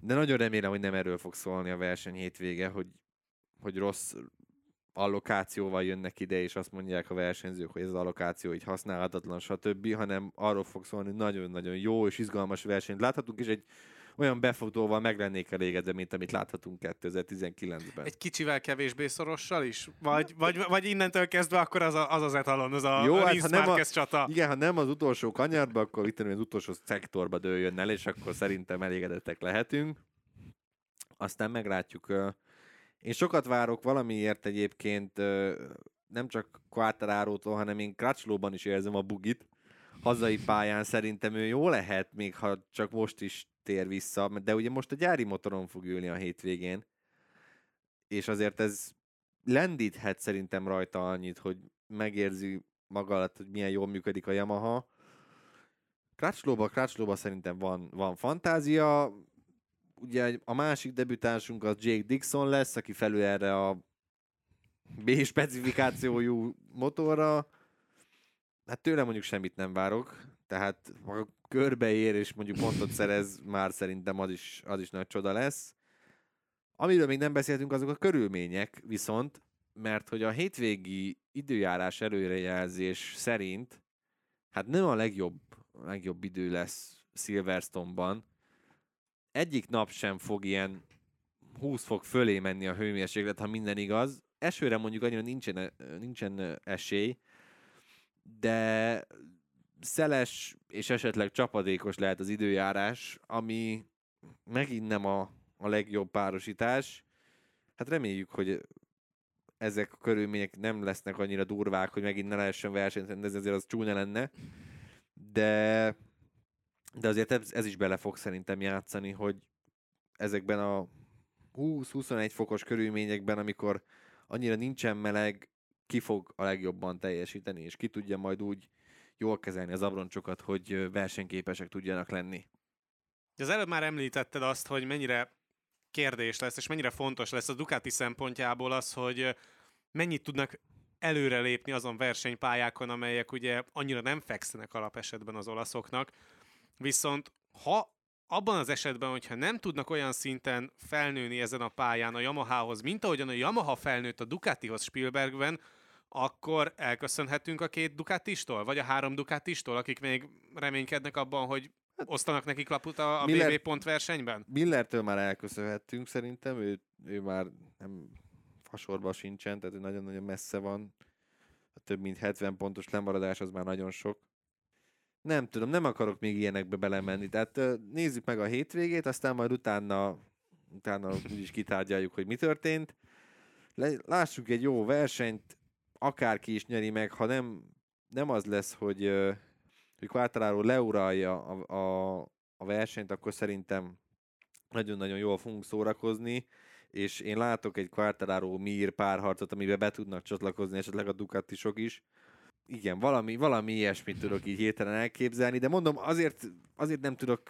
de nagyon remélem, hogy nem erről fog szólni a verseny hétvége, hogy, hogy rossz, allokációval jönnek ide, és azt mondják a versenyzők, hogy ez az allokáció így használhatatlan, stb., hanem arról fog szólni, nagyon-nagyon jó és izgalmas versenyt láthatunk, és egy olyan befutóval meg lennék elégedve, mint amit láthatunk 2019-ben. Egy kicsivel kevésbé szorossal is? Vagy, vagy, vagy innentől kezdve akkor az a, az, az etalon, az a, Jó, a hát, ha nem a, csata? Igen, ha nem az utolsó kanyarba, akkor itt az utolsó szektorba dőljön el, és akkor szerintem elégedettek lehetünk. Aztán meglátjuk én sokat várok valamiért egyébként nem csak Quartararo-tól, hanem én Crutchlowban is érzem a bugit. Hazai pályán szerintem ő jó lehet, még ha csak most is tér vissza, de ugye most a gyári motoron fog ülni a hétvégén, és azért ez lendíthet szerintem rajta annyit, hogy megérzi maga alatt, hogy milyen jól működik a Yamaha. Crutchlowba, Crutchlowba szerintem van, van fantázia, ugye a másik debütánsunk az Jake Dixon lesz, aki felül erre a B specifikációjú motorra. Hát tőle mondjuk semmit nem várok, tehát ha körbeér és mondjuk pontot szerez, már szerintem az is, az is nagy csoda lesz. Amiről még nem beszéltünk, azok a körülmények, viszont mert hogy a hétvégi időjárás előrejelzés szerint hát nem a legjobb, legjobb idő lesz Silverstone-ban. Egyik nap sem fog ilyen 20 fok fölé menni a hőmérséklet, ha minden igaz. Esőre mondjuk annyira nincsen, nincsen esély, de szeles és esetleg csapadékos lehet az időjárás, ami megint nem a, a legjobb párosítás. Hát reméljük, hogy ezek a körülmények nem lesznek annyira durvák, hogy megint ne lehessen versenyt rendezni, ezért az csúnya lenne. De, de azért ez, ez is bele fog szerintem játszani, hogy ezekben a 20-21 fokos körülményekben, amikor annyira nincsen meleg, ki fog a legjobban teljesíteni, és ki tudja majd úgy jól kezelni az abroncsokat, hogy versenyképesek tudjanak lenni. Az előbb már említetted azt, hogy mennyire kérdés lesz, és mennyire fontos lesz a Ducati szempontjából az, hogy mennyit tudnak előrelépni azon versenypályákon, amelyek ugye annyira nem fekszenek alapesetben az olaszoknak. Viszont ha abban az esetben, hogyha nem tudnak olyan szinten felnőni ezen a pályán a Yamahához, mint ahogyan a Yamaha felnőtt a Ducatihoz Spielbergben, akkor elköszönhetünk a két Ducatistól, vagy a három Ducatistól, akik még reménykednek abban, hogy hát, osztanak nekik laput a, a Miller, BB pont versenyben? Millertől már elköszönhettünk szerintem, ő, ő már nem fasorba sincsen, tehát ő nagyon-nagyon messze van. A több mint 70 pontos lemaradás az már nagyon sok. Nem tudom, nem akarok még ilyenekbe belemenni. Tehát nézzük meg a hétvégét, aztán majd utána, utána úgyis kitárgyaljuk, hogy mi történt. Lássuk egy jó versenyt, akárki is nyeri meg, ha nem, nem az lesz, hogy, hogy Quartararo leuralja a, a, a versenyt, akkor szerintem nagyon-nagyon jól fogunk szórakozni, és én látok egy Quartararo Mir párharcot, amiben be tudnak csatlakozni esetleg a Ducatisok is. Igen, valami, valami ilyesmit tudok így hirtelen elképzelni, de mondom, azért, azért nem tudok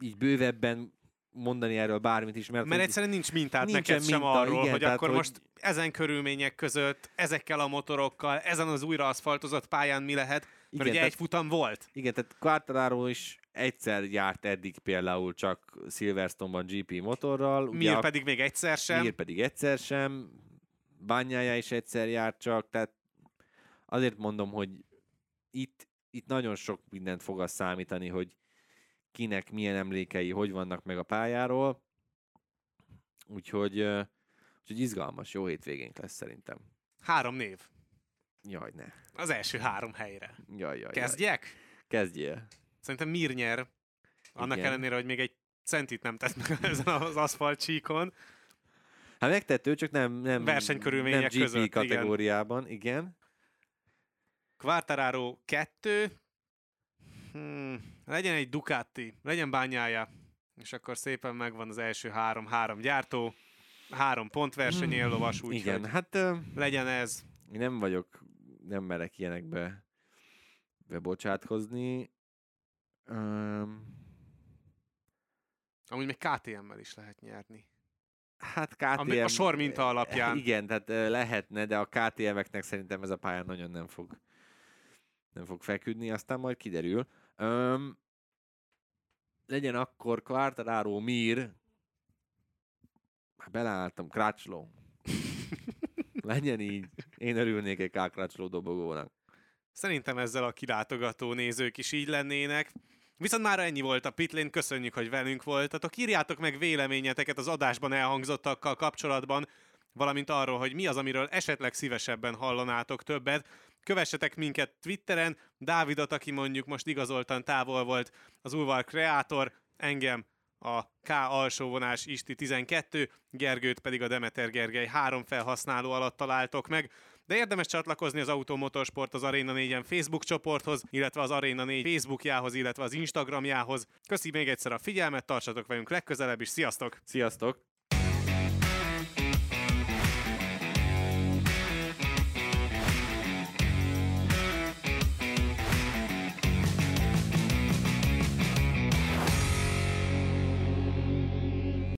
így bővebben mondani erről bármit is, mert... Mert egyszerűen nincs mintát neked minta, sem arról, igen, hogy akkor hogy... most ezen körülmények között, ezekkel a motorokkal, ezen az újra aszfaltozott pályán mi lehet, mert igen, ugye tehát, egy futam volt. Igen, tehát Quartararo is egyszer járt eddig például csak Silverstone-ban GP motorral. Mir pedig még egyszer sem. Mir pedig egyszer sem. Bányája is egyszer járt csak, tehát azért mondom, hogy itt, itt nagyon sok mindent fog az számítani, hogy kinek milyen emlékei, hogy vannak meg a pályáról. Úgyhogy, úgyhogy izgalmas, jó hétvégénk lesz szerintem. Három név. Jaj, ne. Az első három helyre. Jaj, jaj, Kezdjek? Jaj. Kezdjél. Szerintem Mir nyer. Annak Igen. ellenére, hogy még egy centit nem tett meg ezen az aszfalt csíkon. Hát megtettő, csak nem, nem, versenykörülmények nem GP között, kategóriában, igen. igen. Quartararo 2, hmm, legyen egy Ducati, legyen bányája, és akkor szépen megvan az első három, három gyártó, három pontverseny hmm, éllovas, úgyhogy Igen, hát uh, legyen ez. Én nem vagyok, nem merek ilyenekbe bebocsátkozni. Um, Amúgy még KTM-mel is lehet nyerni. Hát KTM... Ami a sor minta alapján. Igen, tehát lehetne, de a KTM-eknek szerintem ez a pálya nagyon nem fog nem fog feküdni, aztán majd kiderül. Um, legyen akkor Quartararo Mir, beleálltam, Crutchlow. legyen így. Én örülnék egy Crutchlow dobogónak. Szerintem ezzel a kilátogató nézők is így lennének. Viszont már ennyi volt a Pitlén, köszönjük, hogy velünk voltatok. Írjátok meg véleményeteket az adásban elhangzottakkal kapcsolatban, valamint arról, hogy mi az, amiről esetleg szívesebben hallanátok többet. Kövessetek minket Twitteren, Dávidot, aki mondjuk most igazoltan távol volt, az Ulvar kreátor, engem a K alsóvonás Isti 12, Gergőt pedig a Demeter Gergely három felhasználó alatt találtok meg. De érdemes csatlakozni az Automotorsport az Arena 4-en Facebook csoporthoz, illetve az Arena 4 Facebookjához, illetve az Instagramjához. Köszi még egyszer a figyelmet, tartsatok velünk legközelebb is, sziasztok! Sziasztok!